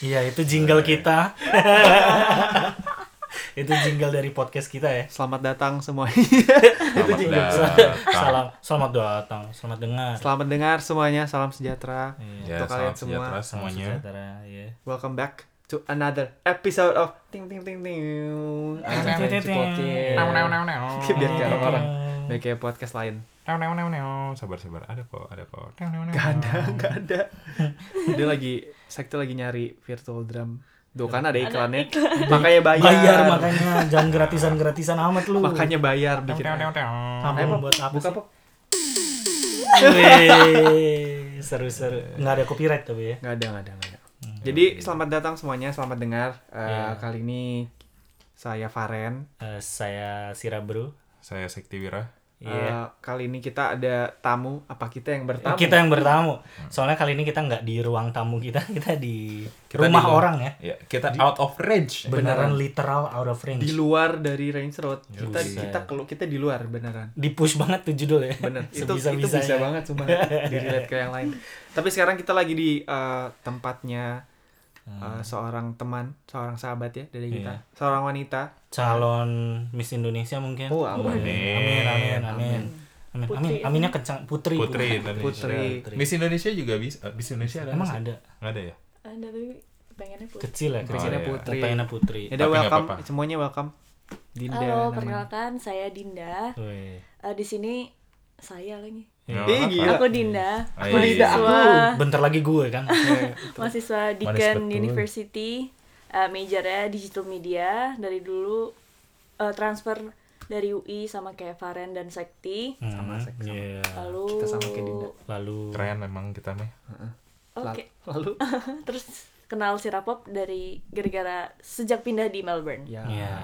Iya, itu jingle kita. itu jingle dari podcast kita ya. Selamat datang semuanya. Selamat jingle. datang. Salam, selamat datang, selamat dengar. Selamat dengar semuanya. Salam sejahtera Ya, untuk kalian semua. sejahtera Salam semuanya. sejahtera, ya. Welcome back to another episode of Ting Ting Ting Ting. Biar kayak orang-orang. Biar kayak podcast lain. Nau, nau, nau, nau. Sabar, sabar. Ada kok, ada kok. Nau, nau, nau. Gak ada, gak ada. Dia lagi, Sekti lagi nyari virtual drum. Tuh kan ada iklannya. Makanya bayar. Bayar makanya jangan gratisan-gratisan amat lu. Makanya bayar bikin. Kamu buat apa buka. Wih, seru-seru. Nggak ada copyright tapi ya. Nggak ada, nggak ada, nggak ada. Jadi selamat datang semuanya, selamat dengar. Eh, Iya. Kali ini saya Faren. Eh, saya Sira Bro. Saya Sekti Wira. Iya. Eh, kali ini kita ada tamu. Apa kita yang bertamu? Kita yang bertamu. Soalnya kali ini kita nggak di ruang tamu kita, kita di Kita rumah di luar. orang ya. Ya, kita out of range. Beneran literal out of range. di luar dari range road. Kita Buset. kita kelu- kita di luar beneran. Di push banget tuh judul ya. Bener. itu itu bisa banget cuma di relate ke yang lain. Tapi sekarang kita lagi di eh, tempatnya eh, seorang teman, seorang sahabat ya dari kita, Iya. seorang wanita. Calon Miss Indonesia mungkin. Oh, amin. Amin, amin, amin. Amin, amin. Aminnya kencang. Putri. Putri bukan. Indonesia. Putri. Miss Indonesia juga bisa. eh, Miss Indonesia ada Emang ada. Nggak ada ya? Ada tapi pengennya putih. Kecil ya, Kecilnya iya. Putri. Pengennya Putri. Ya welcome apa-apa. semuanya welcome. Dinda. Halo, namanya. perkenalkan saya Dinda. Eh, di sini saya lagi. Ih, apa-apa. gila. Aku Dinda. Aku Dinda, aku. Mahasiswa, Bentar lagi gue kan. Ya, mahasiswa Deakin. University. Eh, majornya digital media. Dari dulu eh, transfer dari UI sama kayak Faren dan Sekti. Sama seks, sama. Iya. Lalu Kita sama kayak Dinda. Lalu Keren emang kita mah. Oke. Lalu Terus kenal Sirapop dari gara-gara sejak pindah di Melbourne. ya Iya.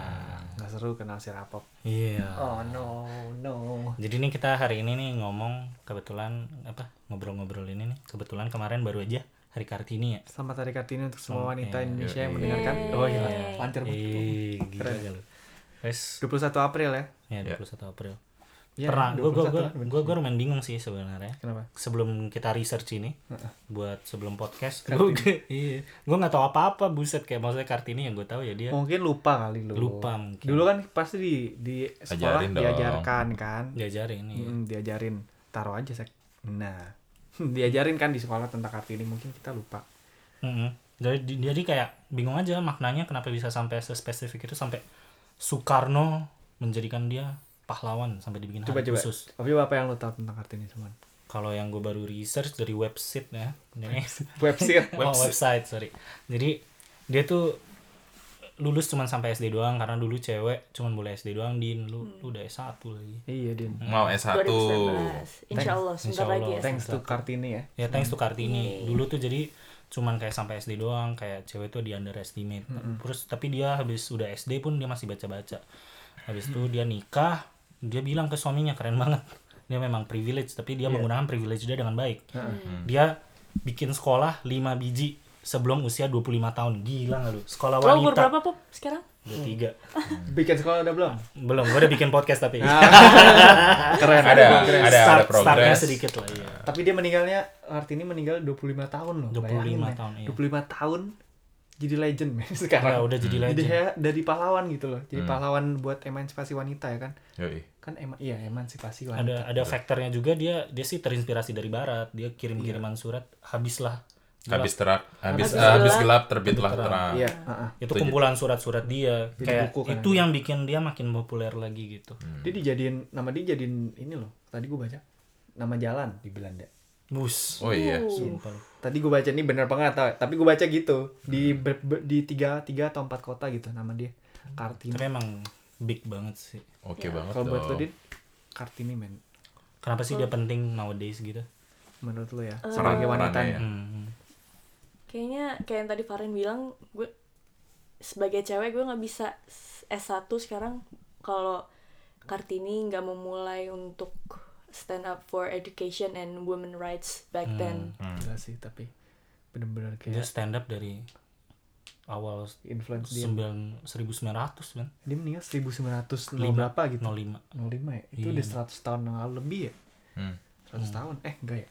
Nggak seru kenal si Rapop. Iya. Oh no no. Jadi nih kita hari ini nih ngomong kebetulan apa ngobrol-ngobrol ini nih kebetulan kemarin baru aja hari Kartini ya. Selamat Hari Kartini untuk semua wanita iya. Indonesia yang Iya. mendengarkan. Oh iya, Yeay. lancar banget. Gila Keren. lu. Wes, 21 April ya. ya Ya. 21 April. Iya, Pernah gue gue 21 gue gue gue lumayan bingung sih sebenarnya. Kenapa? Sebelum kita research ini buat sebelum podcast, Kartini. gue iya, gue nggak tahu apa-apa buset kayak maksudnya Kartini yang gue tahu ya dia Mungkin lupa kali lu. lupa mungkin. Dulu kan pasti di di sekolah Ajarin dong. diajarkan kan. diajarin nih. Mm, diajarin. Taruh aja sek. Nah, diajarin kan di sekolah tentang Kartini mungkin kita lupa. Mm-mm. Jadi jadi kayak bingung aja maknanya kenapa bisa sampai sespesifik itu sampai Soekarno menjadikan dia pahlawan sampai dibikin Coba hari coba. khusus. Tapi apa yang lu tahu tentang Kartini teman? Kalau yang gue baru research dari website ya, ini Website. oh, website sorry. Jadi dia tuh lulus cuman sampai SD doang karena dulu cewek cuman boleh SD doang din lu, lu udah S1 lagi. iya, Din. Mau S1. 2019. Insya Allah, sebentar Insya lagi Allah. ya. Thanks to Kartini ya. Ya thanks to Kartini. Dulu tuh jadi cuman kayak sampai SD doang, kayak cewek tuh di underestimate. Terus tapi dia habis udah SD pun dia masih baca-baca. Habis itu dia nikah, dia bilang ke suaminya keren banget. Dia memang privilege tapi dia menggunakan privilege dia dengan baik. Dia bikin sekolah 5 biji sebelum usia 25 tahun. Gila gak lu? Sekolah Lo umur wanita. berapa, Pop, sekarang? 23. Bikin sekolah udah belum? Belum, gue udah bikin podcast tapi. Keren. Ada, progres. ada, ada Start- startnya progres. sedikit lah ya. Tapi dia meninggalnya Kartini meninggal 25 tahun loh. 25 Bayangin, men. tahun, iya. 25 tahun jadi legend men Ya, sekarang. udah jadi Jadi legend. ya dari pahlawan gitu loh. Hmm. Jadi pahlawan buat emansipasi wanita ya kan. Yoi. Kan ema iya emansipasi wanita. ada ada faktornya juga dia dia sih terinspirasi dari barat dia kirim kiriman surat habislah gelap. Habis terak, habis Habis eh, habis gelap. terbitlah terang. Iya, heeh. itu kumpulan surat-surat dia Jadi kayak buku kan itu yang bikin dia makin populer lagi gitu Dia dijadiin nama dia jadiin ini loh. Tadi gue baca nama jalan di Belanda. bus Oh iya. sumpah lu. Tadi gue baca ini bener apa nggak tahu. Tapi gue baca gitu di ber- ber- di tiga tiga atau empat kota gitu nama dia. Kartini. tapi emang big banget sih Oke banget Kalau buat lo. Din, Kartini men. kenapa sih dia penting nowadays gitu Menurut lo ya Eh, sebagai wanita. Ya. Hmm. Kayaknya kayak yang tadi Faren bilang, gue sebagai cewek gue nggak bisa S1 sekarang kalau Kartini nggak memulai untuk stand up for education and women rights back then. Enggak sih tapi bener-bener dia kayak stand up dari awal influence dia. sembilan 1900 kan Dia meninggal 1900 Lima. berapa gitu? 05 05 ya? Itu Iya. udah 100 tahun yang lalu lebih ya? Hmm. 100 tahun? Eh enggak ya?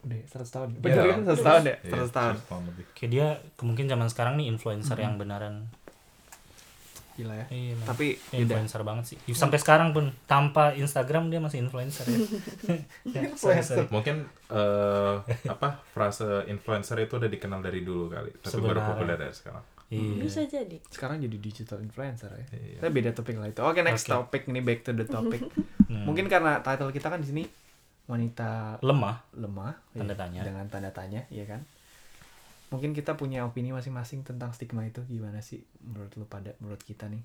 udah 100 tahun Iya. bener kan 100 tahun ya Iya, 100 tahun 100 tahun kayak dia mungkin zaman sekarang nih influencer yang beneran gila ya iya, tapi beda influencer banget sih sampai sekarang pun tanpa Instagram dia masih influencer ya, ya sorry, sorry. Mungkin eh, apa frase influencer itu udah dikenal dari dulu kali, tapi baru Sebenarnya. populer dari sekarang. Iya. bisa jadi sekarang jadi digital influencer ya Iya. Tapi beda topik lah itu oke next Oke. topic ini back to the topic Hmm. mungkin karena title kita kan di sini wanita lemah lemah Tanda ya, tanya. dengan tanda tanya ya kan mungkin kita punya opini masing-masing tentang stigma itu gimana sih menurut lu pada menurut kita nih?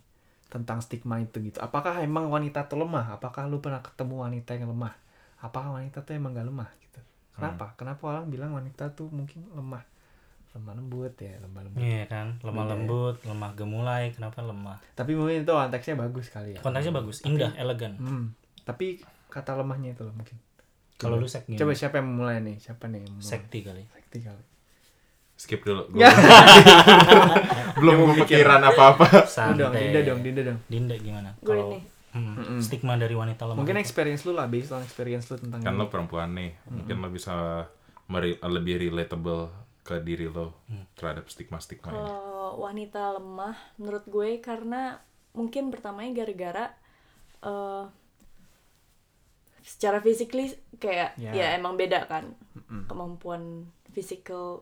Tentang stigma itu gitu. Apakah emang wanita tuh lemah? Apakah lu pernah ketemu wanita yang lemah? Apakah wanita tuh emang gak lemah gitu? Kenapa? Kenapa orang bilang wanita tuh mungkin lemah? Lemah lembut ya lemah lembut. Iya kan? Lemah ya. lembut lemah gemulai kenapa lemah? Tapi mungkin itu konteksnya bagus kali ya. Konteksnya bagus indah elegan. Hmm. tapi kata lemahnya itu loh mungkin. Kalau lu sek coba siapa yang mulai nih? Siapa nih yang mulai? sekti kali. Sekti kali Skip dulu. Gua belum kepikiran apa-apa. Lu dong santai Dinda dong Dinda dong Dinda gimana Gue kalau hmm, stigma dari wanita lemah mungkin itu. experience lu lah based on experience lu tentang Kan ini. lo perempuan nih, mungkin lo bisa meri- lebih relatable ke diri lo terhadap stigma-stigma ini. Kalau wanita lemah, menurut gue karena mungkin pertamanya gara-gara eh secara physically kayak Ya. ya emang beda kan kemampuan physical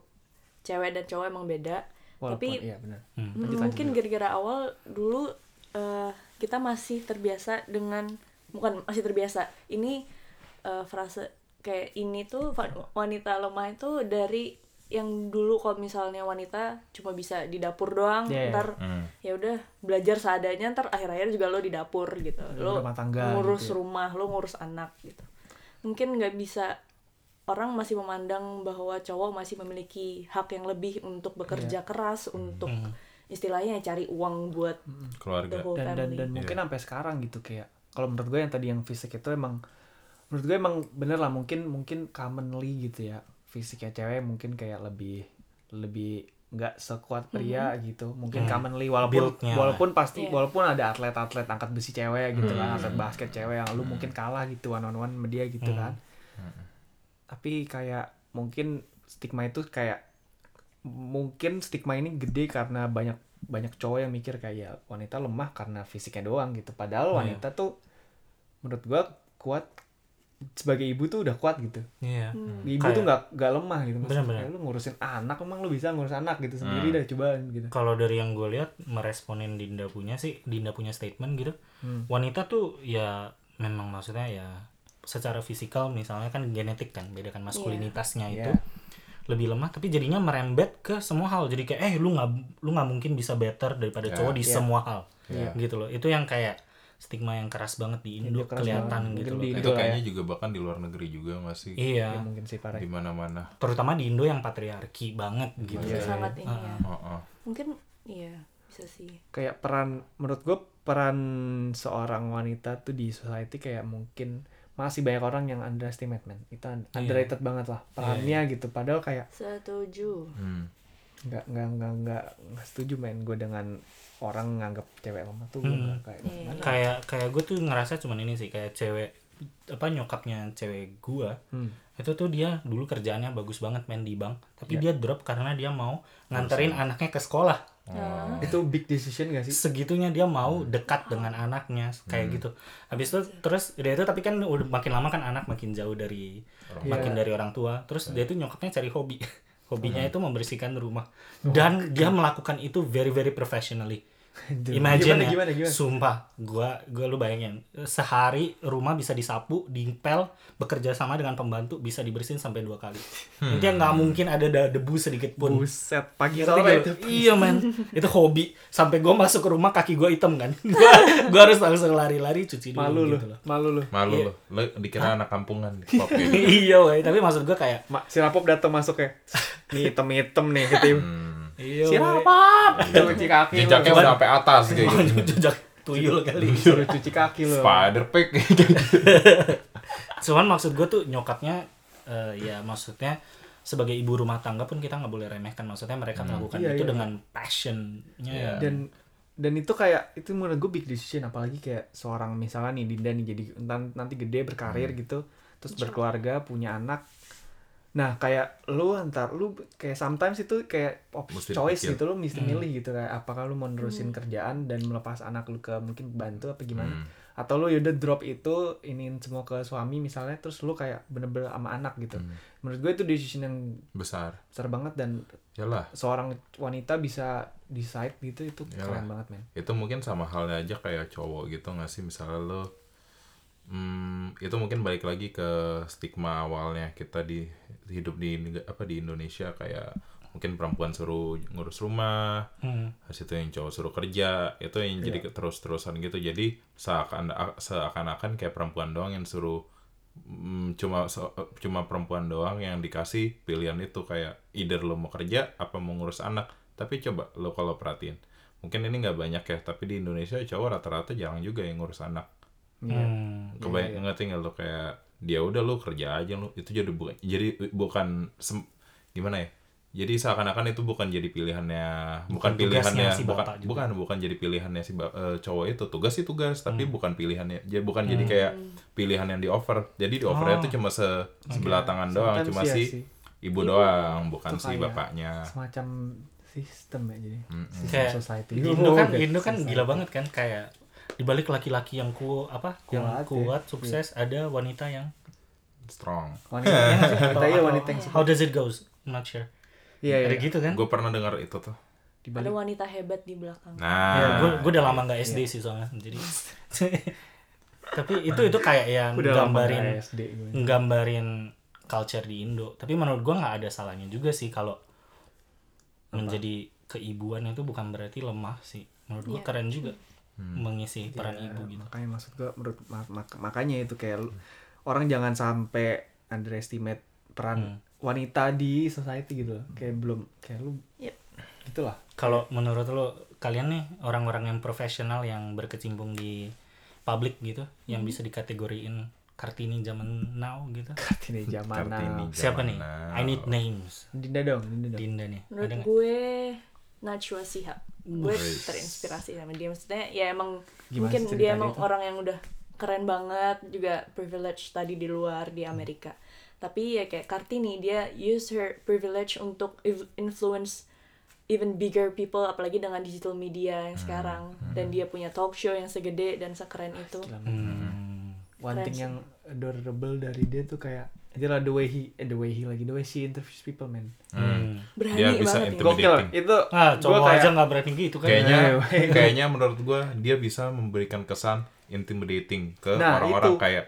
cewek dan cowok emang beda. Walaupun Tapi iya benar Hmm, Lanjut, mungkin gara-gara awal dulu eh, kita masih terbiasa dengan bukan masih terbiasa ini eh, frase kayak ini tuh wanita lemah itu dari yang dulu kalau misalnya wanita cuma bisa di dapur doang Iya, iya. ntar Hmm. ya udah belajar seadanya ntar akhir-akhir juga lo di dapur gitu lo Rumah tangga ngurus gitu ya. rumah lo ngurus anak gitu mungkin nggak bisa orang masih memandang bahwa cowok masih memiliki hak yang lebih untuk bekerja Iya. keras untuk Hmm. istilahnya cari uang buat the Keluarga. whole dan dan family dan mungkin sampai sekarang gitu kayak kalau menurut gue yang tadi yang fisik itu emang menurut gue emang bener lah mungkin mungkin commonly gitu ya fisiknya cewek mungkin kayak lebih lebih nggak sekuat pria gitu mungkin Hmm. commonly walaupun Build-nya walaupun pasti Iya. walaupun ada atlet-atlet angkat besi cewek gitu kan Hmm. atlet basket cewek yang lu mungkin kalah gitu one on one sama dia gitu Hmm. kan tapi kayak mungkin stigma itu kayak mungkin stigma ini gede karena banyak banyak cowok yang mikir kayak wanita lemah karena fisiknya doang gitu padahal Iya. wanita tuh menurut gua kuat sebagai ibu tuh udah kuat gitu iya Hmm. ibu Kayak- tuh nggak nggak lemah gitu Maksudnya Bener-bener. kayak lu ngurusin anak emang lu bisa ngurus anak gitu sendiri Hmm. dah cobaan gitu kalau dari yang gue lihat meresponin Dinda punya sih Dinda punya statement gitu Hmm. wanita tuh ya memang maksudnya ya secara fisikal misalnya kan genetik kan beda kan maskulinitasnya itu Iya. lebih lemah tapi jadinya merembet ke semua hal jadi kayak eh lu nggak lu nggak mungkin bisa better daripada Ya. cowok di Iya. semua hal Iya. gitu loh itu yang kayak stigma yang keras banget di Indo Indo kelihatan banget. gitu Mungkin loh Itu lah kayaknya ya. juga bahkan di luar negeri juga masih iya Ya, mungkin sih parah di mana-mana. terutama di Indo yang patriarki banget gitu Iya, Masih sangat ini ya Oh, oh. mungkin iya bisa sih kayak peran menurut gue peran seorang wanita tuh di society kayak mungkin masih banyak orang yang underestimate man itu Iya. underrated banget lah perannya gitu padahal kayak setuju Hmm. nggak nggak nggak nggak nggak setuju main gue dengan orang nganggap cewek lemah tuh gue Hmm. nggak kayak Iya. gimana kayak kayak gue tuh ngerasa cuman ini sih kayak cewek apa nyokapnya cewek gua Hmm. itu tuh dia dulu kerjaannya bagus banget main di bank. Tapi Iya. dia drop karena dia mau nganterin anaknya ke sekolah. Oh. itu big decision gak sih? Segitunya dia mau dekat dengan anaknya kayak gitu. Habis itu terus dia itu tapi kan udah makin lama kan anak makin jauh dari Orang makin dari orang tua. Terus dia tuh nyokapnya cari hobi. Hobinya itu membersihkan rumah. Dan dia melakukan itu very very professionally Imagine gimana, ya, gimana gimana sumpah, gua gua lu bayangin sehari rumah bisa disapu, dipel, bekerja sama dengan pembantu bisa dibersihin sampai dua kali. Intinya nggak mungkin ada da- debu sedikit pun. buset pagi itu lu? Iya men, itu hobi. Sampai gua masuk ke rumah kaki gua hitam kan. gua, gua harus langsung lari-lari cuci dulu malu lu gitu loh. malu lu Malu Iya. lo, lo dikira anak kampungan iya tapi maksud gua kayak Ma, si Rapop datang masuk ya nih hitam hitam nih gitu Hmm. Iya cuci kaki Jejaknya udah sampai atas kayak gitu. jejak tuyul kali. suruh cuci kaki lu Spider pig. Cuman maksud gue tuh nyokapnya eh, ya maksudnya sebagai ibu rumah tangga pun kita nggak boleh remehkan maksudnya mereka melakukan Iya, itu iya. dengan passionnya Iya. dan dan itu kayak itu menurut gue big decision apalagi kayak seorang misalnya nih Dinda nih jadi nanti gede berkarir gitu terus berkeluarga punya anak Nah, kayak lu antar lu kayak sometimes itu kayak op- Mesti choice gitu lu mesti milih gitu kayak apakah lu mau nerusin Hmm. kerjaan dan melepas anak lu ke mungkin bantu apa gimana. Hmm. Atau lu yaudah drop itu iniin semua ke suami misalnya terus lu kayak bener-bener sama anak gitu. Hmm. Menurut gue itu decision yang besar besar banget dan yalah seorang wanita bisa decide gitu itu Iyalah. keren banget men. itu mungkin sama halnya aja kayak cowok gitu nggak sih misalnya lo hmm, itu mungkin balik lagi ke stigma awalnya kita di hidup di apa di Indonesia kayak mungkin perempuan suruh ngurus rumah Hmm. habis itu yang cowok suruh kerja itu yang jadi Iya. terus-terusan gitu jadi seakan seakan-akan kayak perempuan doang yang suruh mm, cuma se- cuma perempuan doang yang dikasih pilihan itu kayak either lo mau kerja apa mau ngurus anak tapi coba lo kalau perhatiin mungkin ini nggak banyak ya tapi di Indonesia cowok rata-rata jarang juga yang ngurus anak. Hmm. Kebayang ngerti nggak lo kayak dia udah lo kerja aja lo itu jadi bukan jadi bukan sem- gimana ya? Jadi seakan-akan itu bukan jadi pilihannya bukan, Bukan pilihannya si bukan juga. bukan bukan jadi pilihannya si eh, cowok itu. Tugas sih tugas tapi bukan pilihannya jadi bukan jadi kayak pilihan yang di offer jadi di offernya Oh. itu cuma se sebelah tangan doang Sometimes cuma iya si sih. ibu doang bukan si bapaknya. semacam sistem ya jadi sistem Kayak society. Indo kan Oh, Indo kan society. gila banget kan kayak dibalik laki-laki yang ku apa yang Kuat, ya. kuat sukses ada wanita yang strong. Wanita wanita iya Atau- wanita yang how does it goes I'm not sure. Iya ada iya gitu kan? Gue pernah dengar itu tuh. Di ada balik wanita hebat di belakang. Nah. Ya gue gue udah lama nggak SD sih soalnya jadi. Tapi itu itu kayak yang udah lama gambarin gue. nggambarin culture di Indo. Tapi menurut gua nggak ada salahnya juga sih kalau menjadi keibuan itu bukan berarti lemah sih. Menurut gua Iya. keren juga mengisi peran Ya, ibu gitu. makanya maksud gue menurut mak- mak- makanya itu kayak lu- orang jangan sampai underestimate peran wanita di society gitu loh. kayak belum kayak lu Yep. gitulah. Kalau menurut lo kalian nih orang-orang yang profesional yang berkecimpung di publik gitu yang bisa dikategoriin kartini zaman now gitu? Ini zaman Kartini. now. siapa nih? now. I need names. Dinda dong Dinda dong. Dinda nih. Menurut gue Najwa Shihab gue terinspirasi sama dia. Maksudnya ya emang Gimana mungkin dia emang itu? orang yang udah keren banget juga privilege tadi di luar di Amerika. Tapi ya kayak Kartini dia use her privilege untuk inf- influence even bigger people apalagi dengan digital media yang sekarang. Dan dia punya talk show yang segede dan sekeren itu. Hmm. one Keren thing sih. yang adorable dari dia tuh kayak itulah the way he eh, the way he lagi the way she interviews people man Hmm. berani Dia bisa banget ya. intimidating. gokil itu ah gua cowok kayak- aja nggak berani gitu kan kayaknya Eh, kayaknya menurut gua dia bisa memberikan kesan intimidating ke Nah, orang-orang itu. kayak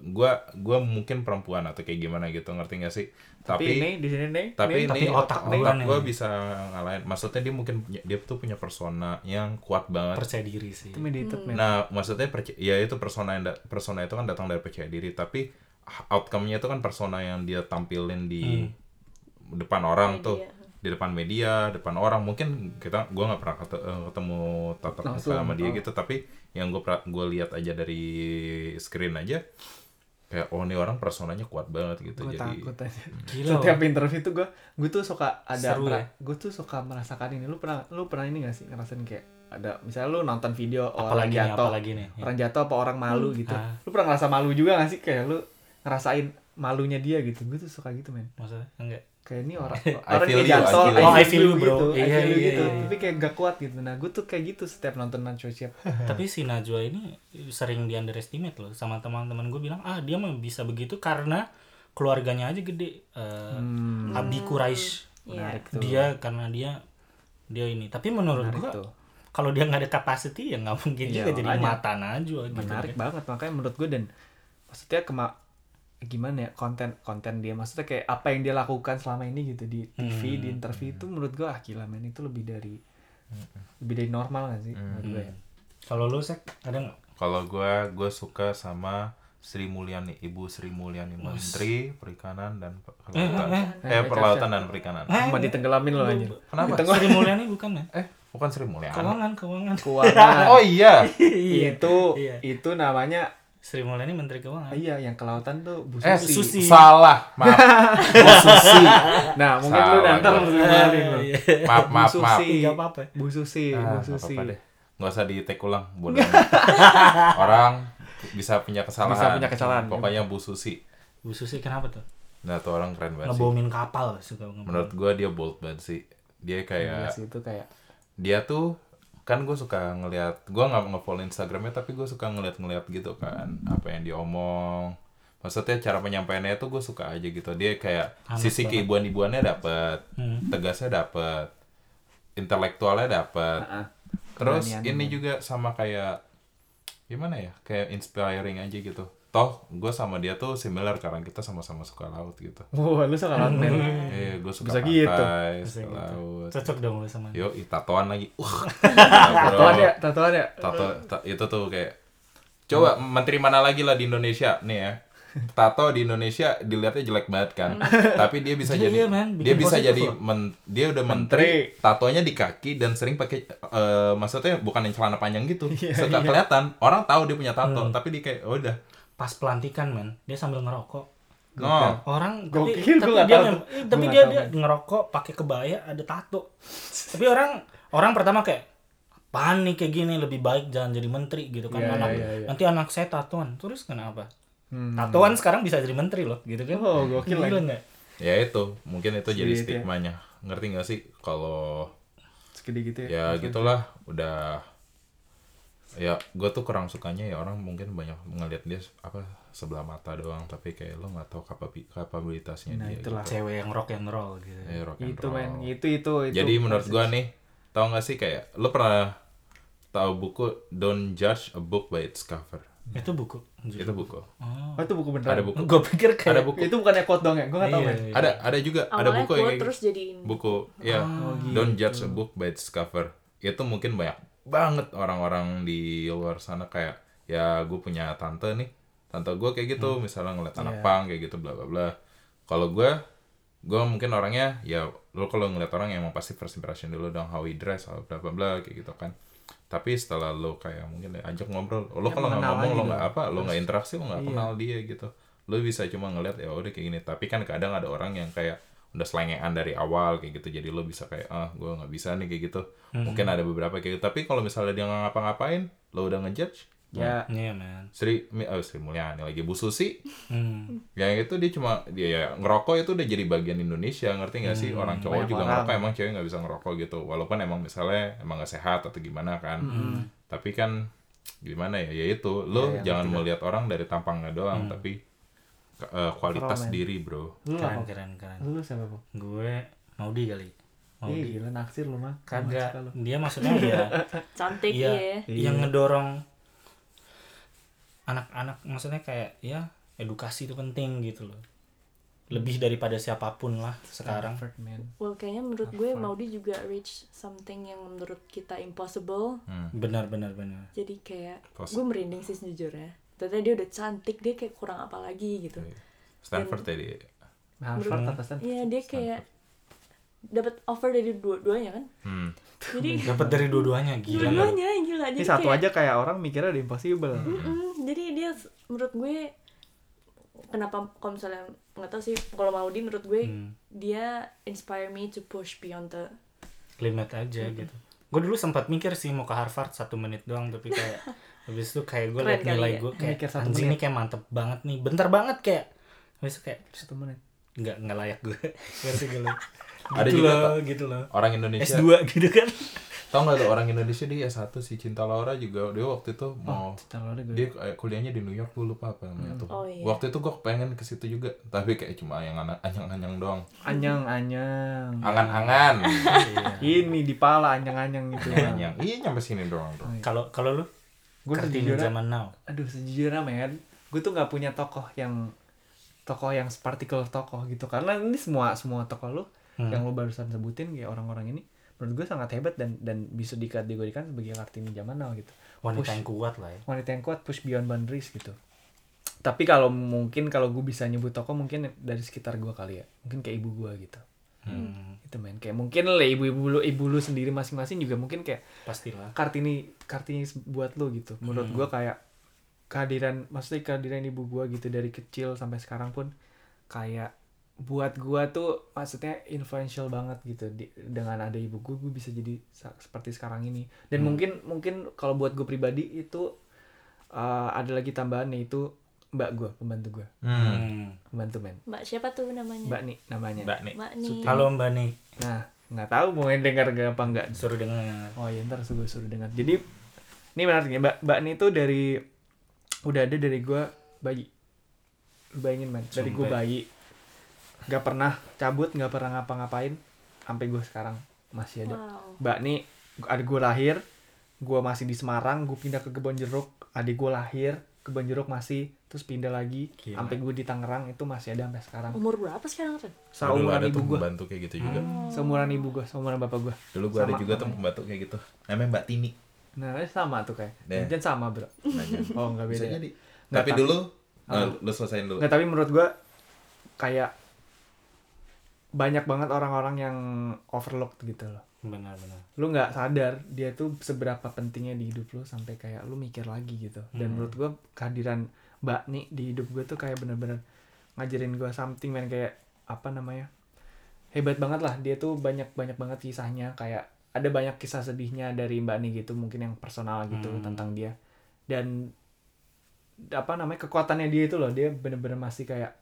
gua gua mungkin perempuan atau kayak gimana gitu ngerti gak sih tapi, tapi ini di sini nih tapi ini otak otak, gua nih. gua bisa ngalahin maksudnya dia mungkin punya- dia tuh punya persona yang kuat banget percaya diri sih intimidated man nah maksudnya perc- ya itu persona yang da- persona itu kan datang dari percaya diri tapi outcome-nya itu kan persona yang dia tampilin di depan orang Media. tuh di depan media depan orang mungkin kita gua nggak pernah eh, ketemu tatap muka Langsung, sama dia oh. gitu tapi yang gue gue lihat aja dari screen aja kayak oh ini orang personanya kuat banget gitu gue jadi takut aja Gila. setiap interview tuh gue gue tuh suka ada ya? gue tuh suka merasakan ini lu pernah lu pernah ini gak sih ngerasain kayak ada misalnya lu nonton video orang apalagi nih jatuh apalagi nih Ya. orang jatuh apa orang malu gitu Ah. lu pernah ngerasa malu juga gak sih kayak lu ngerasain malunya dia gitu. Gue tuh suka gitu men. Maksudnya? Enggak. Kayak ini orang I orang kayak I jatuh feel you. Oh, I feel you, bro. gitu, I Iya, feel you iya, gitu. iya. tapi kayak gak kuat gitu. Nah gue tuh kayak gitu setiap nonton Nacho siap. Tapi si Najwa ini sering di underestimate loh sama teman-teman gue bilang ah dia mah bisa begitu karena keluarganya aja gede. Quraisy menarik tuh. Dia karena dia dia ini. Tapi menurut menarik gue tuh. kalau dia nggak ada capacity ya nggak mungkin Iya, juga jadi mata Najwa gitu menarik kan. banget. Makanya menurut gue dan maksudnya kema gimana ya konten konten dia. Maksudnya kayak apa yang dia lakukan selama ini gitu di TV di interview itu menurut gue ah gila men itu lebih dari lebih dari normal gak sih? Menurut gue ya. kalau lu sek ada nggak? Kalau gua gua suka sama Sri Mulyani, Ibu Sri Mulyani Menteri Perikanan dan Pe- Kelautan. Eh, Perlautan dan Perikanan. cuma ditenggelamin loh anjir. Kenapa? Sri Mulyani bukan ya? Eh, bukan Sri Mulyani. keuangan keuangan keuangan Oh iya. itu Iya. itu namanya Sri Mulyani menteri keuangan iya yang kelautan tuh Bu Eh, Susi. Susi. salah. Maaf. Bu Susi. nah mungkin lu Salah nanti gua. harus ngelarin lu Iya. Maaf, Bu maaf, maaf. Susi Nggak apa-apa. Bu Susi Ah, Bu Susi apa-apa deh. Nggak usah di take ulang, bodoh. Orang bisa punya kesalahan. Bisa punya kesalahan. Pokoknya Bu Susi. Bu Susi kenapa tuh nah tuh orang keren banget sih ngebomin kapal suka ngebomin. menurut gua dia bold banget sih dia kayak sih, itu kayak dia tuh kan gue suka ngelihat gue nggak nge-follow instagramnya tapi gue suka ngeliat-ngeliat gitu kan apa yang diomong. Maksudnya cara penyampaiannya tuh gue suka aja gitu. Dia kayak sisi keibuan-ibuannya dapet Hmm. tegasnya dapet intelektualnya dapet. Terus ini juga sama kayak gimana ya kayak inspiring aja gitu toh gue sama dia tuh similar karena kita sama-sama suka laut gitu Wah, lu suka laut men. eh gue suka Bisa gitu. pantai Bisa suka gitu. laut cocok dong lu sama Yo, tatoan lagi. Uh. Tatoan ya, tatoan ya. Tato, ta- itu tuh kayak coba menteri mana lagi lah di Indonesia nih ya. Tato di Indonesia dilihatnya jelek banget kan. Tapi dia bisa Iya, jadi iya, man. Dia bisa jadi men- dia udah menteri, tatonya di kaki dan sering pakai eh, maksudnya bukan yang celana panjang gitu. Suka kelihatan. Orang tahu dia punya tato, Hmm. tapi dia kayak oh, udah. Pas pelantikan men. Dia sambil ngerokok. No. orang Gokil, tapi, gua tapi dia mem- eh, tapi dia dia ngerokok pakai kebaya ada tato. Tapi orang orang pertama kayak apaan nih kayak gini? Lebih baik jangan jadi menteri gitu kan Iya, anak iya, iya. nanti anak saya tatoan. Terus kenapa? Hmm. tatoan sekarang bisa jadi menteri loh gitu kan. Oh, gokil Gila nggak? Ya itu, mungkin itu jadi Sedikit ya. stigmanya. Ngerti gak sih kalau Segede gitu ya. ya gitulah udah ya gue tuh kurang sukanya ya orang mungkin banyak ngeliat dia apa sebelah mata doang tapi kayak lo nggak tahu kapabi- kapabilitasnya Nah, dia itulah. gitu. cewek yang rock and roll gitu Eh, rock and Itu roll. men, itu itu itu. jadi menurut gue nih tau gak sih kayak lo pernah tahu buku Don't Judge a Book by its Cover itu buku itu buku oh. Oh, itu buku beneran. ada buku gue pikir kayak ada buku Itu bukannya quote dong ya? Gue nggak tahu Iya, iya. ada ada juga ada awalnya buku yang quote terus jadiin buku ya Oh, don't gitu. judge a book by its cover itu mungkin banyak banget orang-orang di luar sana kayak ya gue punya tante nih tante gue kayak gitu. Misalnya ngeliat anak Iya. pang kayak gitu bla bla bla. Kalau gue gue mungkin orangnya ya lo kalau ngeliat orang yang emang pasti first impression dulu dong how he dress how bla bla bla kayak gitu kan. Tapi setelah lo kayak mungkin ya, ajak ngobrol lo Ya, kalau nggak ngomong lo nggak apa lo nggak interaksi lo nggak Iya. kenal dia gitu. Lo bisa cuma ngeliat ya udah kayak gini. Tapi kan kadang ada orang yang kayak udah selengean dari awal kayak gitu. Jadi lo bisa kayak ah gue nggak bisa nih kayak gitu. Mungkin ada beberapa kayak gitu. Tapi kalau misalnya dia nggak ngapa-ngapain lo udah ngejudge Ya, Iya man Sri Mi- oh, Sri Mulyani lagi Bu Susi. Hmm. yang itu dia cuma dia ya, ngerokok itu udah jadi bagian Indonesia ngerti nggak sih? Orang cowok banyak juga orang. ngerokok emang cewek nggak bisa ngerokok gitu. Walaupun emang misalnya emang nggak sehat atau gimana kan. Tapi kan gimana ya? Ya itu. Lo Ya, yang jangan melihat orang dari tampangnya doang tapi eh, kualitas man. diri bro. Lu keren apa? keren keren Lu siapa, Bu? gue Maudi kali. Ih, Maudi. gila naksir lu mah. kagak. Dia maksudnya ya cantik iya. ya yang ngedorong anak-anak maksudnya kayak ya edukasi itu penting gitu loh. Lebih daripada siapa pun lah sekarang. Well kayaknya menurut gue Maudi juga reach something yang menurut kita impossible. Benar benar benar. Jadi kayak gue merinding sih sejujurnya ternyata dia udah cantik dia kayak kurang apa lagi gitu Stanford tadi Harvard apa Stanford? iya dia kayak dapat offer dari dua-duanya kan hmm. jadi dapat dari dua-duanya gila lu? dua-duanya gila Ini jadi satu kayak, aja kayak orang mikirnya udah impossible. Mm, jadi dia menurut gue kenapa kalau misalnya nggak tahu sih kalau Maudi menurut gue Hmm. dia inspire me to push beyond the limit aja gitu gue dulu sempat mikir sih mau ke Harvard satu menit doang tapi kayak habis itu kayak gue liat nilai ya. gue kayak Mikir satu anjing menit. nih kayak mantep banget nih bentar banget kayak habis itu kayak Satu menit. nggak nggak layak gue ngerti gak lu Ada gitu juga, loh gitu loh orang Indonesia S2 gitu kan tau nggak tuh orang Indonesia dia S1 si Cinta Laura juga dia waktu itu mau lu ada gue. dia eh, kuliahnya di New York gue lupa apa namanya tuh Oh, iya. waktu itu gue pengen ke situ juga tapi kayak cuma yang anyang-anyang doang Anyang, anyang. angan-angan Ini di pala anyang-anyang gitu. anyang iya nyampe sini doang bro kalau kalau lu Gue sejujurnya, zaman now. aduh sejujurnya men, gue tuh nggak punya tokoh yang tokoh yang particular tokoh gitu. Karena ini semua semua tokoh lu Hmm. yang lu barusan sebutin kayak orang-orang ini menurut gue sangat hebat dan dan bisa dikategorikan sebagai kartini zaman now gitu. Wanita Push. yang kuat lah ya. wanita yang kuat push beyond boundaries gitu. Tapi kalau mungkin kalau gue bisa nyebut tokoh mungkin dari sekitar gue kali ya. Mungkin kayak ibu gue gitu hmm, itu men. Kayak mungkin lah ibu-ibu lu ibu lu sendiri masing-masing juga mungkin kayak pastilah. Kartini kartini buat lu gitu. Menurut gua kayak kehadiran maksudnya kehadiran ibu gua gitu dari kecil sampai sekarang pun kayak buat gua tuh maksudnya influential banget gitu di- dengan ada ibu gua gua bisa jadi seperti sekarang ini. Dan mungkin mungkin kalau buat gue pribadi itu uh, ada lagi tambahan yaitu mbak gue pembantu gue Hmm. Pembantu men. Mbak siapa tuh namanya? Mbak nih namanya. Mbak nih. mbak nih Halo Mbak nih, nah nggak tahu mau dengar gak apa enggak suruh dengar. oh ya ntar gue suruh dengar. Jadi ini menariknya mbak mbak nih tuh dari udah ada dari gue bayi. Lu bayangin man dari gue bayi nggak pernah cabut nggak pernah ngapa-ngapain sampai gue sekarang masih ada. Wow. Mbak nih adik gue lahir gue masih di Semarang gue pindah ke kebon jeruk adik gue lahir kebon jeruk masih terus pindah lagi sampai gue di Tangerang itu masih ada sampai sekarang umur berapa sekarang Ren? Dulu seumuran ada ibu tuh gue pembantu kayak gitu juga. seumuran ibu gue seumuran bapak gue Dulu gua ada juga tuh pembantu kayak gitu. Namanya Mbak Tini. nah sama tuh kayak dan sama bro Nanya. oh nggak beda Bisa ya? jadi. Nggak, Tapi tapi- dulu nah, lu selesaiin dulu. Nggak, tapi menurut gue kayak banyak banget orang-orang yang overlooked gitu loh Benar-benar. lu nggak sadar dia tuh seberapa pentingnya di hidup lu sampai kayak lu mikir lagi gitu dan Hmm. menurut gue kehadiran mbak nih di hidup gue tuh kayak bener-bener ngajarin gue something man kayak apa namanya hebat banget lah dia tuh banyak banyak banget kisahnya kayak ada banyak kisah sedihnya dari mbak nih gitu mungkin yang personal gitu Hmm. tentang dia dan apa namanya kekuatannya dia itu loh dia bener-bener masih kayak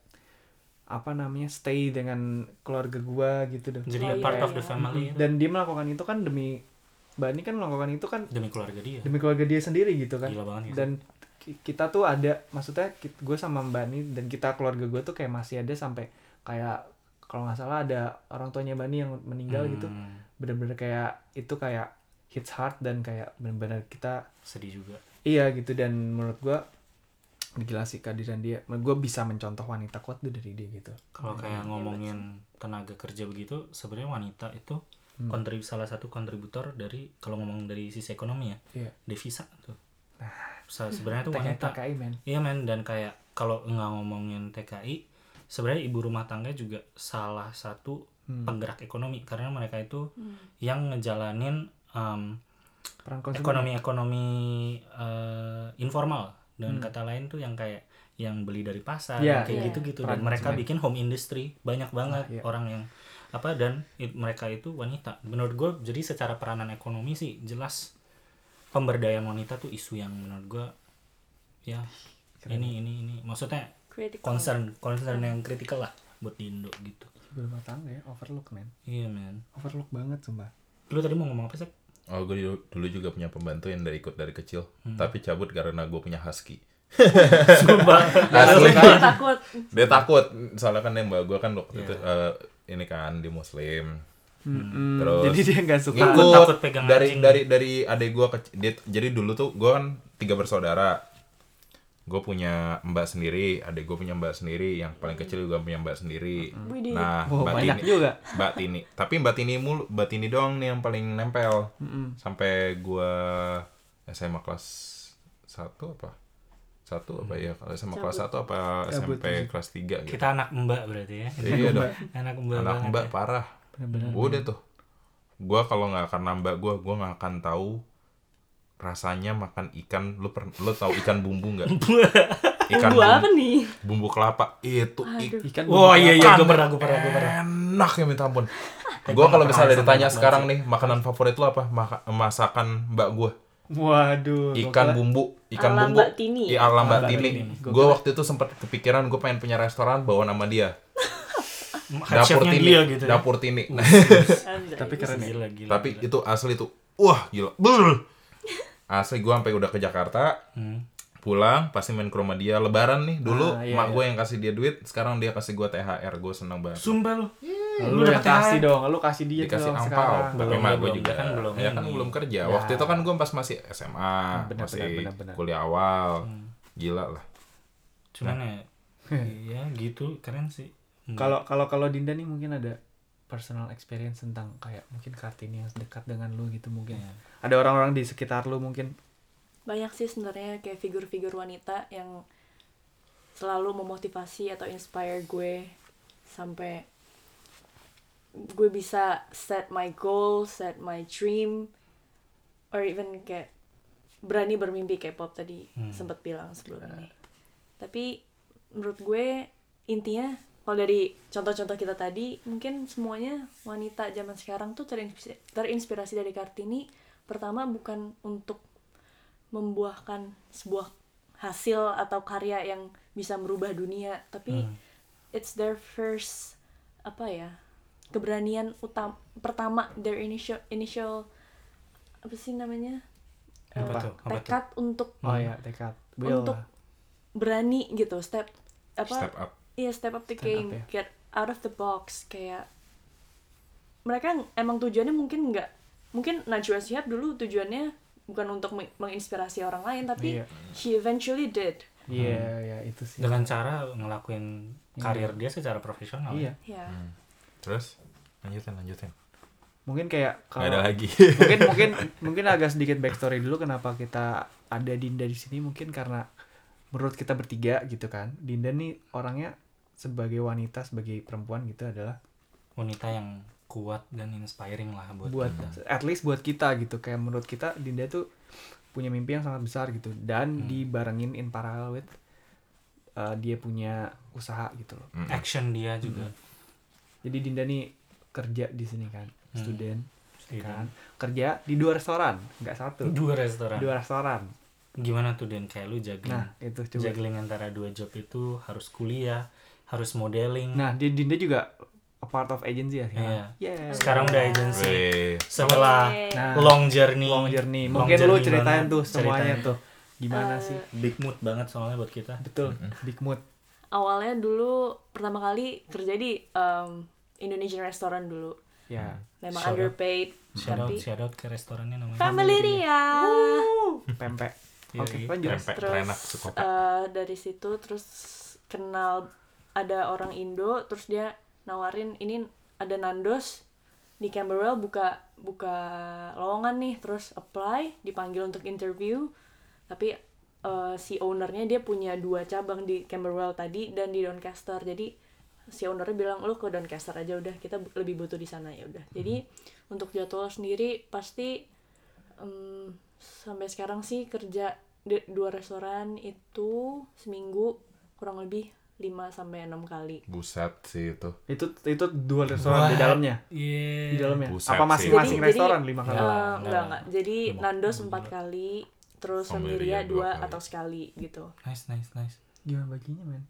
apa namanya stay dengan keluarga gua gitu deh Jadi Oh, a part iya, of the iya. family dan dia melakukan itu kan demi mbak ini kan melakukan itu kan demi keluarga dia. demi keluarga dia sendiri gitu kan Gila banget gitu. dan ki- kita tuh ada maksudnya gue sama mbak ini dan kita keluarga gue tuh kayak masih ada sampai kayak kalau nggak salah ada orang tuanya mbak ini yang meninggal gitu Hmm, bener-bener kayak itu kayak hits hard dan kayak bener-bener kita Sedih juga. iya gitu dan menurut gue gila sih kehadiran dia gue bisa mencontoh wanita kuat tuh dari dia gitu Kalau kayak ngomongin tenaga kerja begitu, sebenarnya wanita itu Hmm. kontrib salah satu kontributor dari kalau ngomong dari sisi ekonomi ya, iya devisa tuh. Se- sebenarnya tuh TKI wanita. TKI men Iya men dan kayak kalau nggak ngomongin TKI, sebenarnya ibu rumah tangga juga salah satu Hmm. penggerak ekonomi karena mereka itu Hmm. yang ngejalanin um, peran konsumen ekonomi-ekonomi eh, informal dengan Hmm. kata lain tuh yang kayak yang beli dari pasar yang kayak iya. gitu-gitu. Peran dan mereka bikin home industry. Banyak banget iya. orang yang apa dan it- mereka itu wanita. Menurut gue jadi secara peranan ekonomi sih jelas pemberdayaan wanita tuh isu yang menurut gue ya ini ini ini. Maksudnya critical. concern concern yang kritikal lah buat di Indo gitu. Rumah tangga ya overlook men. Iya men. Overlook banget sumpah. Lu tadi mau ngomong apa sih Oh, gue dulu, dulu juga punya pembantu yang dari ikut dari kecil, Hmm. tapi cabut karena gue punya husky. Sumpah. Asli. Gue takut Dia takut, soalnya kan yang mbak gue kan waktu Iya. itu eh, ini kan di muslim. Mm-mm. Terus jadi dia nggak suka Ngikut takut pegang dari anjing. dari dari adik gue dia jadi dulu tuh gue kan tiga bersaudara. Gue punya mbak sendiri, adik gue punya mbak sendiri, yang paling kecil juga punya mbak sendiri. Widih. Nah, oh, mbak banyak Tini, juga mbak Tini. Tapi mbak Tini mulu, mbak Tini doang nih yang paling nempel. Mm-mm. sampai gua SMA kelas 1 apa? Satu apa ya? Kalau SMA kelas 1 apa Cabut SMP aja. kelas 3 gitu. kita anak mbak berarti ya Iya dong. anak mbak Anak Mbak ya. parah. Udah tuh. Gua kalau nggak karena Mbak gua, gua nggak akan tahu rasanya makan ikan. Lu per, lu tahu ikan bumbu nggak? ikan Bumbu apa nih? bumbu kelapa itu Aduh. ikan Oh iya iya gue pernah gue pernah gue pernah. enak ya minta ampun. Gua kalau misalnya ditanya sama sekarang nih makanan favorit lu apa? Maka- masakan Mbak gua. waduh ikan bumbu ikan Ala bumbu Mbak Tini. Iya, ala Mbak Tini Tini. Gua gue waktu itu sempat kepikiran gue pengen punya restoran bawa nama dia dapur Tini gitu ya. dapur Tini Nah, Anjay. tapi keren ya Gila, gila, tapi gila. itu asli tuh wah gila Brr. Asli gue sampai udah ke Jakarta Hmm. pulang pasti main ke rumah dia lebaran nih dulu Ah, iya, mak iya. gue yang kasih dia duit sekarang dia kasih gue THR gue seneng banget Sumpah lu. lu, Lu yang dapet kasih THR? dong lu kasih dia dikasih sekarang tapi Belum, mak gue juga kan belum ya kan ini. belum kerja Ya. waktu itu kan gue pas masih SMA Benar, masih benar, benar. kuliah awal Hmm. gila lah Cuman ya iya gitu keren sih. Hmm. kalau kalau kalau Dinda nih mungkin ada personal experience tentang kayak mungkin kartini yang dekat dengan lu gitu mungkin Iya. ada orang-orang di sekitar lu mungkin banyak sih sebenarnya kayak figur-figur wanita yang selalu memotivasi atau inspire gue sampai gue bisa set my goal, set my dream, or even kayak berani bermimpi kayak pop tadi Hmm. sempat bilang sebelum ini. Tapi menurut gue intinya kalau dari contoh-contoh kita tadi mungkin semuanya wanita zaman sekarang tuh terinspirasi, terinspirasi dari Kartini pertama bukan untuk membuahkan sebuah hasil atau karya yang bisa merubah dunia tapi Hmm. it's their first apa ya keberanian utam pertama their initial initial apa sih namanya Apa tuh? Apa tuh? tekad untuk oh ya tekad will Untuk- berani gitu step apa Step up. Iya step up the Stand game, up, ya. get out of the box kayak mereka emang tujuannya mungkin nggak mungkin Najwa Shihab dulu tujuannya bukan untuk meng- menginspirasi orang lain tapi Iya. she eventually did. iya ya itu sih dengan cara ngelakuin karir dia secara profesional iya Ya. Terus lanjutin lanjutin. mungkin kayak Nggak ada kalau lagi. mungkin mungkin mungkin agak sedikit backstory dulu kenapa kita ada Dinda di sini mungkin karena menurut kita bertiga gitu kan Dinda nih orangnya sebagai wanita sebagai perempuan gitu adalah wanita yang kuat dan inspiring lah buat, buat kita. at least buat kita gitu. Kayak menurut kita Dinda tuh punya mimpi yang sangat besar gitu. Dan Hmm. dibarengin in parallel with uh, dia punya usaha gitu loh. Mm. action dia juga. Jadi Dinda nih kerja di sini kan Hmm. student Student. kan? Kerja di dua restoran nggak satu. Dua restoran. Dua restoran. Gimana tuh Den? Kayak lu juggling nah itu coba. juggling antara dua job itu harus kuliah harus modeling Nah, di Dinda juga a part of agency ya sekarang. Iya. Yeah. sekarang udah agency Weh. setelah. Nah, long journey long journey. long Mungkin lu journey ceritain banget tuh semuanya ceritanya. tuh. Gimana Eh, sih? big mood banget soalnya buat kita Betul. Big mood. Awalnya dulu pertama kali kerja di um, Indonesian restaurant dulu. Ya. Memang Shout out. underpaid shout out tapi shout out ke restorannya namanya Family Ria. Pempek. Iya, Oke, iya. lanjut. Pempek Terus eh, dari situ terus kenal ada orang Indo terus dia nawarin ini ada Nandos di Camberwell buka buka lowongan nih terus apply dipanggil untuk interview. Tapi eh, si ownernya dia punya dua cabang di Camberwell tadi dan di Doncaster. Jadi si ownernya bilang lu ke Doncaster aja udah kita lebih butuh di sana ya udah. Jadi untuk jadwal sendiri pasti em, sampai sekarang sih kerja di dua restoran itu seminggu kurang lebih 5 sampai 6 kali. Buset sih itu. Itu itu dua restoran di Wah, dalamnya. iya Di dalamnya. Buset Apa masing-masing restoran jadi, lima Eh, kali? Enggak, enggak, enggak. enggak. Jadi Lima- Nandos lima empat kali. terus Ria dua kali. atau sekali gitu. nice nice nice Gimana baginya, men?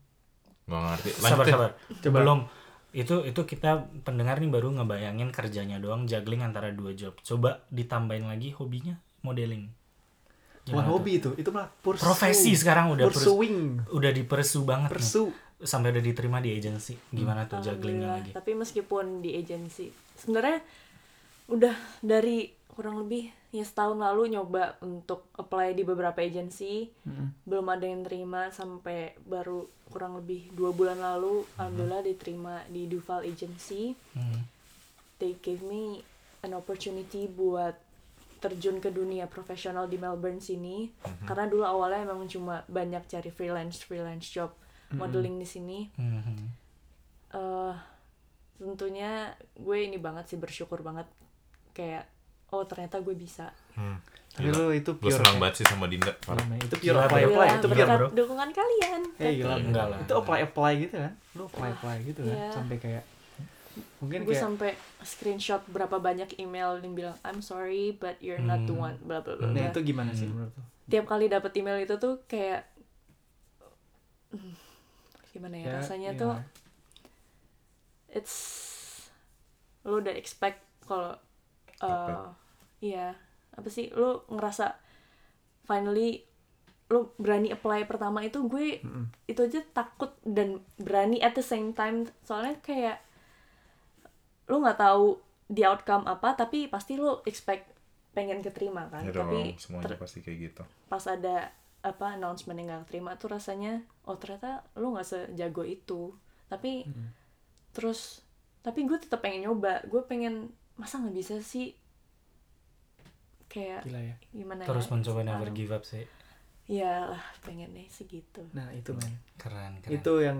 Gak ngerti. sabar sabar Coba. belum itu itu kita pendengar nih baru ngebayangin kerjanya doang juggling antara dua job coba ditambahin lagi hobinya modeling Bukan Gimana tuh? hobi itu, itu malah pursue. profesi sekarang udah pers- pursuing. udah dipersu banget nih. Pursue. sampai udah diterima di agency gimana tuh jugglingnya Alhamdulillah. lagi Tapi meskipun di agency, sebenarnya udah dari kurang lebih ya setahun lalu nyoba untuk apply di beberapa agency, belum ada yang terima sampai baru kurang lebih dua bulan lalu, alhamdulillah diterima di Duval Agency. Hmm. They gave me an opportunity buat terjun ke dunia profesional di Melbourne sini karena dulu awalnya emang cuma banyak cari freelance freelance job modeling di sini Mhm. eh tentunya gue ini banget sih bersyukur banget kayak oh ternyata gue bisa Hmm. Tapi lu itu Gue pure senang kayak- banget sih sama Dinda. Parah. Itu pure apply apply. Alhamdulillah, Itu Gila, pure bro. dukungan kalian Eh gila, Enggak lah. Itu apply apply gitu kan? Lu apply apply gitu kan? Iya. Sampai kayak mungkin gue kayak sampai screenshot berapa banyak email yang bilang I'm sorry but you're not the one bla bla bla Nah itu gimana sih menurut lu? tiap kali dapet email itu tuh kayak hmm, gimana ya, rasanya iya. tuh it's lu udah expect kalau uh, Apa? iya apa sih lu ngerasa finally lu berani apply pertama itu gue Mm-mm. itu aja takut dan berani at the same time soalnya kayak lu nggak tahu di outcome apa tapi pasti lu expect pengen keterima kan? Ya tapi semuanya ter- pasti kayak gitu. pas ada apa announcement yang gak terima tuh rasanya oh ternyata lu nggak sejago itu. Tapi terus tapi gue tetap pengen nyoba. Gue pengen masa nggak bisa sih? Kayak Gila ya. gimana terus ya mencoba never give up sih ya lah pengen deh segitu Nah itu men. keren keren Itu yang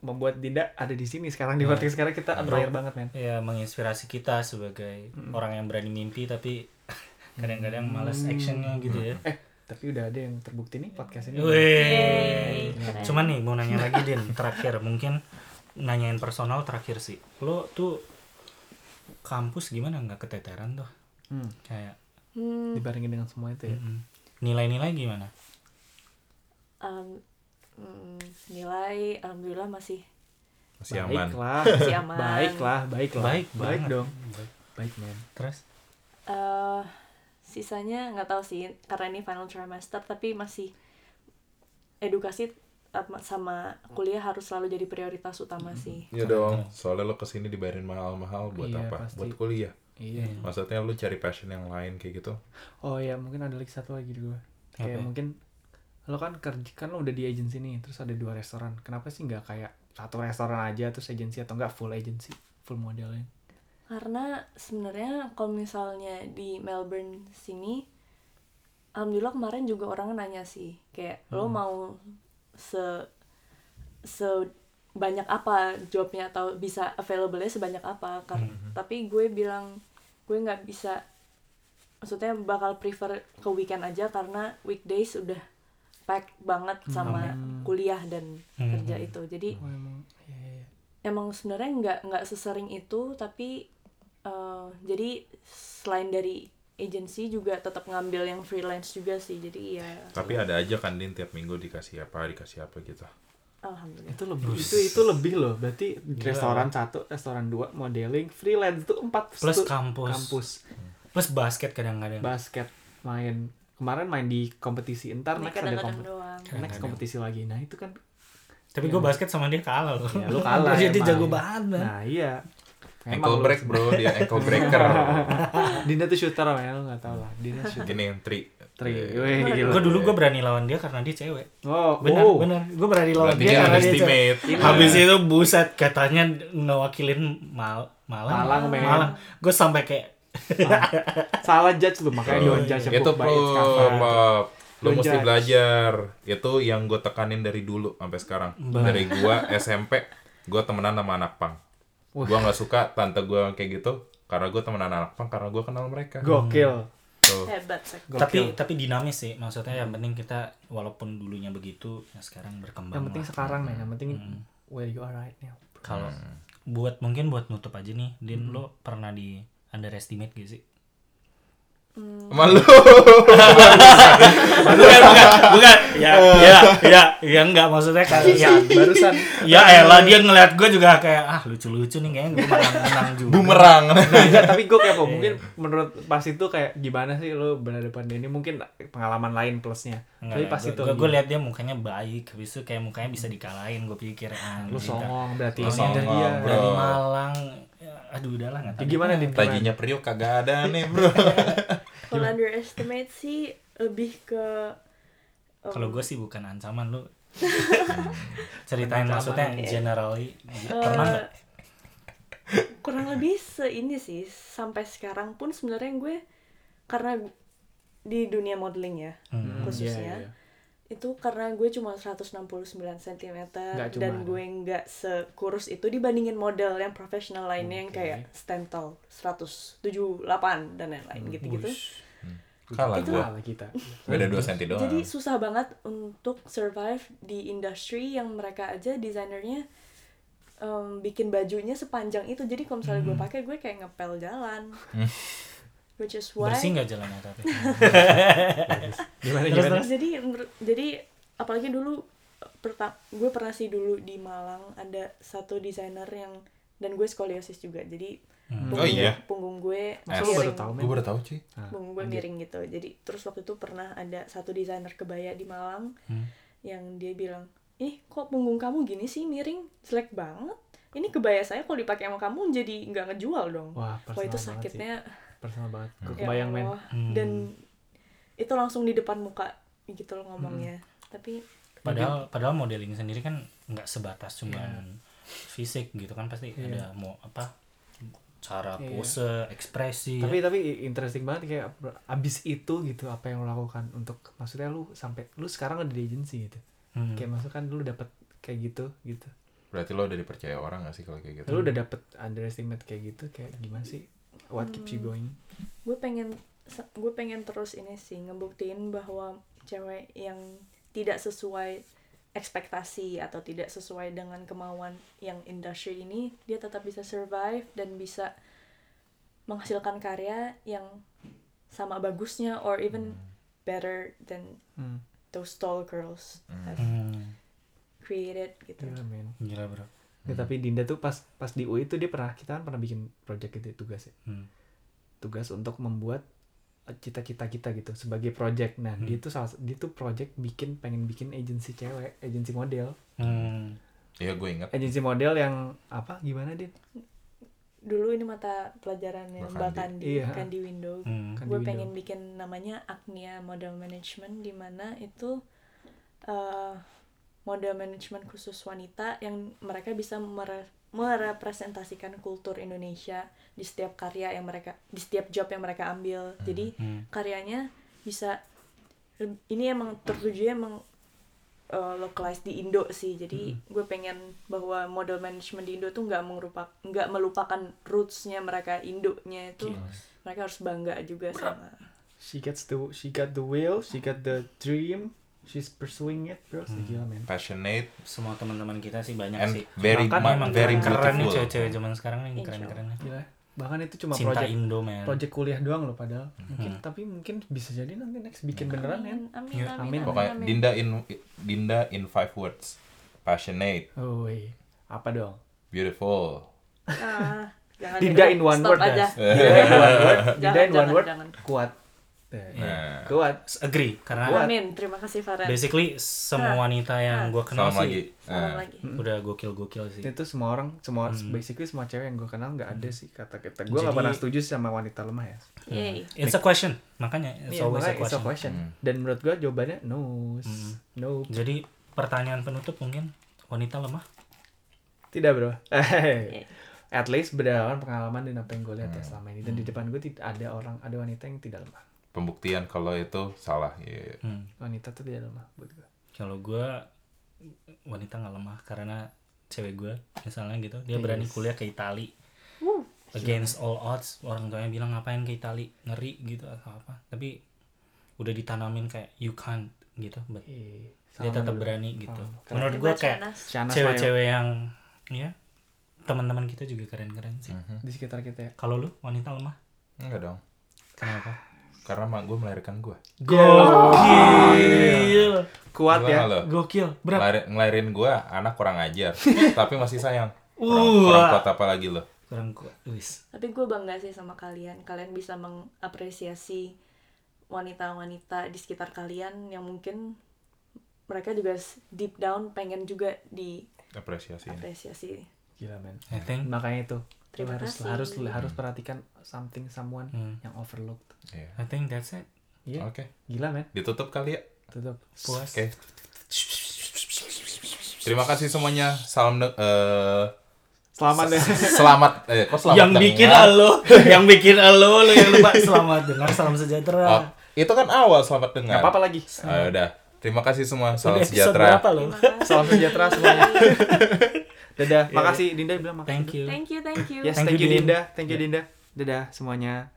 membuat Dinda ada di sini sekarang di Iya. podcast sekarang kita admire banget men. ya menginspirasi kita sebagai orang yang berani mimpi tapi kadang-kadang males actionnya gitu ya Eh tapi udah ada yang terbukti nih podcast ini. Wih. Cuman nih mau nanya lagi Din, terakhir mungkin nanyain personal terakhir sih. Lo tuh kampus gimana nggak keteteran tuh? Hmm, Kayak Hmm, dibarengin dengan semua itu ya. mm-mm. nilai-nilai gimana? Um, nilai alhamdulillah masih Masih aman. Baiklah. masih aman. Baiklah, baiklah. Baik baik banget. dong. Baik. Baik, men. Terus eh sisanya nggak tahu sih karena ini final trimester tapi masih edukasi sama- kuliah harus selalu jadi prioritas utama sih. Iya dong. Soalnya lo ke sini dibayarin mahal-mahal buat Iya, apa? pasti. Buat kuliah. Iya. Maksudnya lu cari passion yang lain kayak gitu. Oh iya, mungkin ada lagi satu lagi gue. Kayak Apa? mungkin lo kan kerja kan lo udah di agency nih, terus ada dua restoran. Kenapa sih nggak kayak satu restoran aja terus agency atau enggak full agency, full modelnya? Karena sebenarnya kalau misalnya di Melbourne sini, alhamdulillah kemarin juga orang nanya sih, kayak lo mau se se banyak apa jobnya atau bisa available-nya sebanyak apa kan tapi gue bilang gue nggak bisa maksudnya bakal prefer ke weekend aja karena weekdays udah pack banget sama kuliah dan kerja itu jadi Oh emang, iya, iya, iya. emang sebenarnya nggak nggak sesering itu tapi eh, jadi selain dari agency juga tetap ngambil yang freelance juga sih jadi ya Tapi ada aja kan Din tiap minggu dikasih apa, dikasih apa gitu. alhamdulillah Itu lebih itu itu lebih loh. Berarti restoran satu, restoran dua, modeling, freelance itu empat plus kampus. kampus, Plus basket kadang-kadang. basket, main kemarin main di kompetisi entar ini next ada kompetisi doang next kompetisi lagi nah itu kan Tapi gue basket sama dia kalah loh. ya lu kalah emang. jago banget. nah iya Ankle break bro, dia ankle breaker. Dina tuh shooter ya lu nggak tahu lah Dina shooter Gini yang tri. tri Iya. gila Gue dulu gue berani lawan dia karena dia cewek. oh Bener, oh. bener. Gue berani lawan Berarti dia dia karena dia cewek. underestimate. Habis itu buset katanya ngewakilin Mal Malang. Malang. Malang. Gue sampai kayak salah judge lu makanya don't judge a itu book by its cover. Lu mesti judge. belajar. Itu yang gue tekanin dari dulu sampai sekarang. Dari gua SMP, gua temenan sama anak pang. Gua nggak suka tante gua kayak gitu karena gua temenan anak pang karena gua kenal mereka. gokil Tuh. hebat Gokil. tapi tapi dinamis sih maksudnya yang penting kita walaupun dulunya begitu ya sekarang berkembang yang penting lah. sekarang nih yang penting where you are right now kalau buat mungkin buat nutup aja nih Din lo pernah di underestimate gak sih? Malu. bukan bukan bukan. Ya ya ya ya enggak maksudnya kayak ya barusan. ya elah dia ngeliat gue juga kayak ah lucu-lucu nih kayaknya gue menang menang juga. Bumerang. nah, enggak, tapi gue kepo. Mungkin menurut pas itu kayak gimana sih lo berhadapan dia ini mungkin pengalaman lain plusnya. Tapi pas itu gue gue liat dia mukanya baik habis itu kayak mukanya bisa dikalahin gue pikir ah lu songong berarti Lu songong, dari Malang ya, aduh udahlah nggak Ya, tahu gimana nih Tajinya Priok kagak ada nih, Bro. kalau underestimate sih lebih ke um, kalau gue sih bukan ancaman lu ceritain Ancaman, maksudnya ya. generally eh, pernah nggak kurang lebih se ini sih sampai sekarang pun sebenarnya gue karena di dunia modeling ya Hmm. khususnya Iya, iya. Itu karena gue cuma 169 cm Nggak dan cuma. gue nggak sekurus itu dibandingin model yang profesional lainnya yang kayak stand tall 178 dan lain-lain gitu-gitu. Kalah Itu- gua. Kalah kita. Beda 2 cm doang. jadi susah banget untuk survive di industri yang mereka aja desainernya em, bikin bajunya sepanjang itu. Jadi kalau misalnya gue pakai gue kayak ngepel jalan which is why bersih nggak jalannya tapi gimana Terus, gimana? jadi jadi apalagi dulu pertama gue pernah sih dulu di Malang ada satu desainer yang dan gue skoliosis juga jadi punggung, Oh iya? punggung gue Masa lu Eh, baru tahu Gue baru tahu cuy. Nah, punggung gue miring gitu. Jadi terus waktu itu pernah ada satu desainer kebaya di Malang Hmm. yang dia bilang ih kok punggung kamu gini sih miring? Jelek banget. Ini kebaya saya kalau dipakai sama kamu jadi nggak ngejual dong. Wah wah itu sih. Personal banget gue ya kebayang men Allah. Hmm. dan itu langsung di depan muka gitu loh ngomongnya tapi padahal padahal modeling sendiri kan nggak sebatas cuman fisik gitu kan pasti Iya. ada mau apa cara Iya. pose ekspresi tapi tapi interesting banget kayak abis itu gitu apa yang lo lakukan untuk maksudnya lu sampai lu sekarang ada di agency gitu Hmm. kayak maksud kan lu dapet kayak gitu gitu Berarti lo udah dipercaya orang gak sih kalau kayak gitu? lu udah dapet underestimate kayak gitu kayak gimana sih what keeps you going gue pengen gue pengen terus ini sih ngebuktiin bahwa cewek yang tidak sesuai ekspektasi atau tidak sesuai dengan kemauan yang industri ini dia tetap bisa survive dan bisa menghasilkan karya yang sama bagusnya or even better than hmm. those tall girls have. Hmm. created gitu Gila. Gila bro. Ya, tapi Dinda tuh pas pas di UI tuh dia pernah kita kan pernah bikin project gitu tugas ya. Hmm. Tugas untuk membuat eh, cita-cita kita gitu sebagai project. Nah, Hmm. dia tuh salah dia tuh project bikin pengen bikin agensi cewek, agensi model. Hmm. Iya gue ingat. Agensi model yang apa gimana Din? dulu ini mata pelajarannya Mbak Mbak Kandi. Kandi Iya. Kandi Window Hmm. Kan di gue window. pengen bikin namanya Agnia Model Management di mana itu eh, model management khusus wanita yang mereka bisa mere- merepresentasikan kultur Indonesia di setiap karya yang mereka di setiap job yang mereka ambil. Jadi Hmm. karyanya bisa ini emang tertujunya emang uh, localized di Indo sih. Jadi gue pengen bahwa model management di Indo tuh nggak merupakan nggak melupakan rootsnya mereka Indonya itu mereka harus bangga juga sama She gets the she got the will, she got the dream, she's pursuing it, bro. Gila, men. Passionate Semua teman-teman kita sih banyak and sih. very Bahkan ma- Emang very keren nih cewek-cewek zaman sekarang nih Insya keren-keren. Gila. Bahkan itu cuma Cinta project Indo men. project kuliah doang loh padahal. Mungkin tapi mungkin bisa jadi nanti next bikin beneran ya. amin amin Ya, amin, amin. amin, Pokoknya amin. Dinda in Dinda in five words. Passionate, Oh, iya. Apa dong? beautiful. Ah, jangan Dinda in one word aja guys. Dinda in one word. Dinda in one word. Kuat. Eh, Nah, Kuat. Agree karena Kuat. amin terima kasih Farhan basically semua wanita yang gue kenal salam sih lagi. salam Nah, lagi udah gokil-gokil sih. Itu semua orang, semua Hmm. basically semua cewek yang gue kenal nggak ada sih kata-kata. Gue nggak pernah setuju sih sama wanita lemah ya. Yay. It's a question makanya it's Iya, always a makanya it's a question. question. Hmm. Dan menurut gue jawabannya no, no, Jadi pertanyaan penutup mungkin wanita lemah. tidak bro. At least berdasarkan pengalaman dan apa yang gue lihat ya Hmm. selama ini. Dan di depan gue tidak ada orang, ada wanita yang tidak lemah. Pembuktian kalau itu salah. Iya. Hmm. Wanita tuh tidak lemah buat gue. Kalau gue wanita nggak lemah karena cewek gue misalnya gitu dia berani Yes. kuliah ke Itali Wuh. against all odds orang tuanya bilang ngapain ke Itali ngeri gitu atau apa tapi udah ditanamin kayak you can't gitu but Eh, dia sama tetap menurut- berani gitu Karena- menurut gue kayak cewek-cewek yang ya teman-teman kita juga keren-keren sih Mayo di sekitar kita ya. kalau lu wanita lemah Enggak dong. kenapa Karena mak gue melahirkan gue. gokil Kuat Gimana ya. lo? gokil berat Ngelahir- ngelahirin gue, anak kurang ajar, tapi masih sayang. Kurang, Uh. kurang kuat apa lagi lo? kurang kuat wis Tapi gue bangga sih sama kalian. Kalian bisa mengapresiasi wanita-wanita di sekitar kalian yang mungkin mereka juga deep down pengen juga Apresiasi. diapresiasi. Gila men. I think Makanya itu. Lu Terima harus kasih. harus harus perhatikan something someone Hmm. yang overlooked. Iya. I think that's it Iya. Oke, Gila men. ditutup kali ya. Tutup. puas Oke. Terima kasih semuanya. Salam eh, Selamat ya. selamat eh kok selamat yang bikin dengar? alo yang bikin alo lo yang lupa selamat dengar salam Oh, sejahtera itu kan awal selamat dengar. Gak apa-apa lagi. Ah, udah. Terima kasih semua. Salam sejahtera. berapa. Salam sejahtera semuanya. Dadah. Makasih Dinda bilang makasih. thank you Thank you, thank you. Yes, Thank thank, you, you Din. Dinda. Thank you Dinda. Dadah semuanya.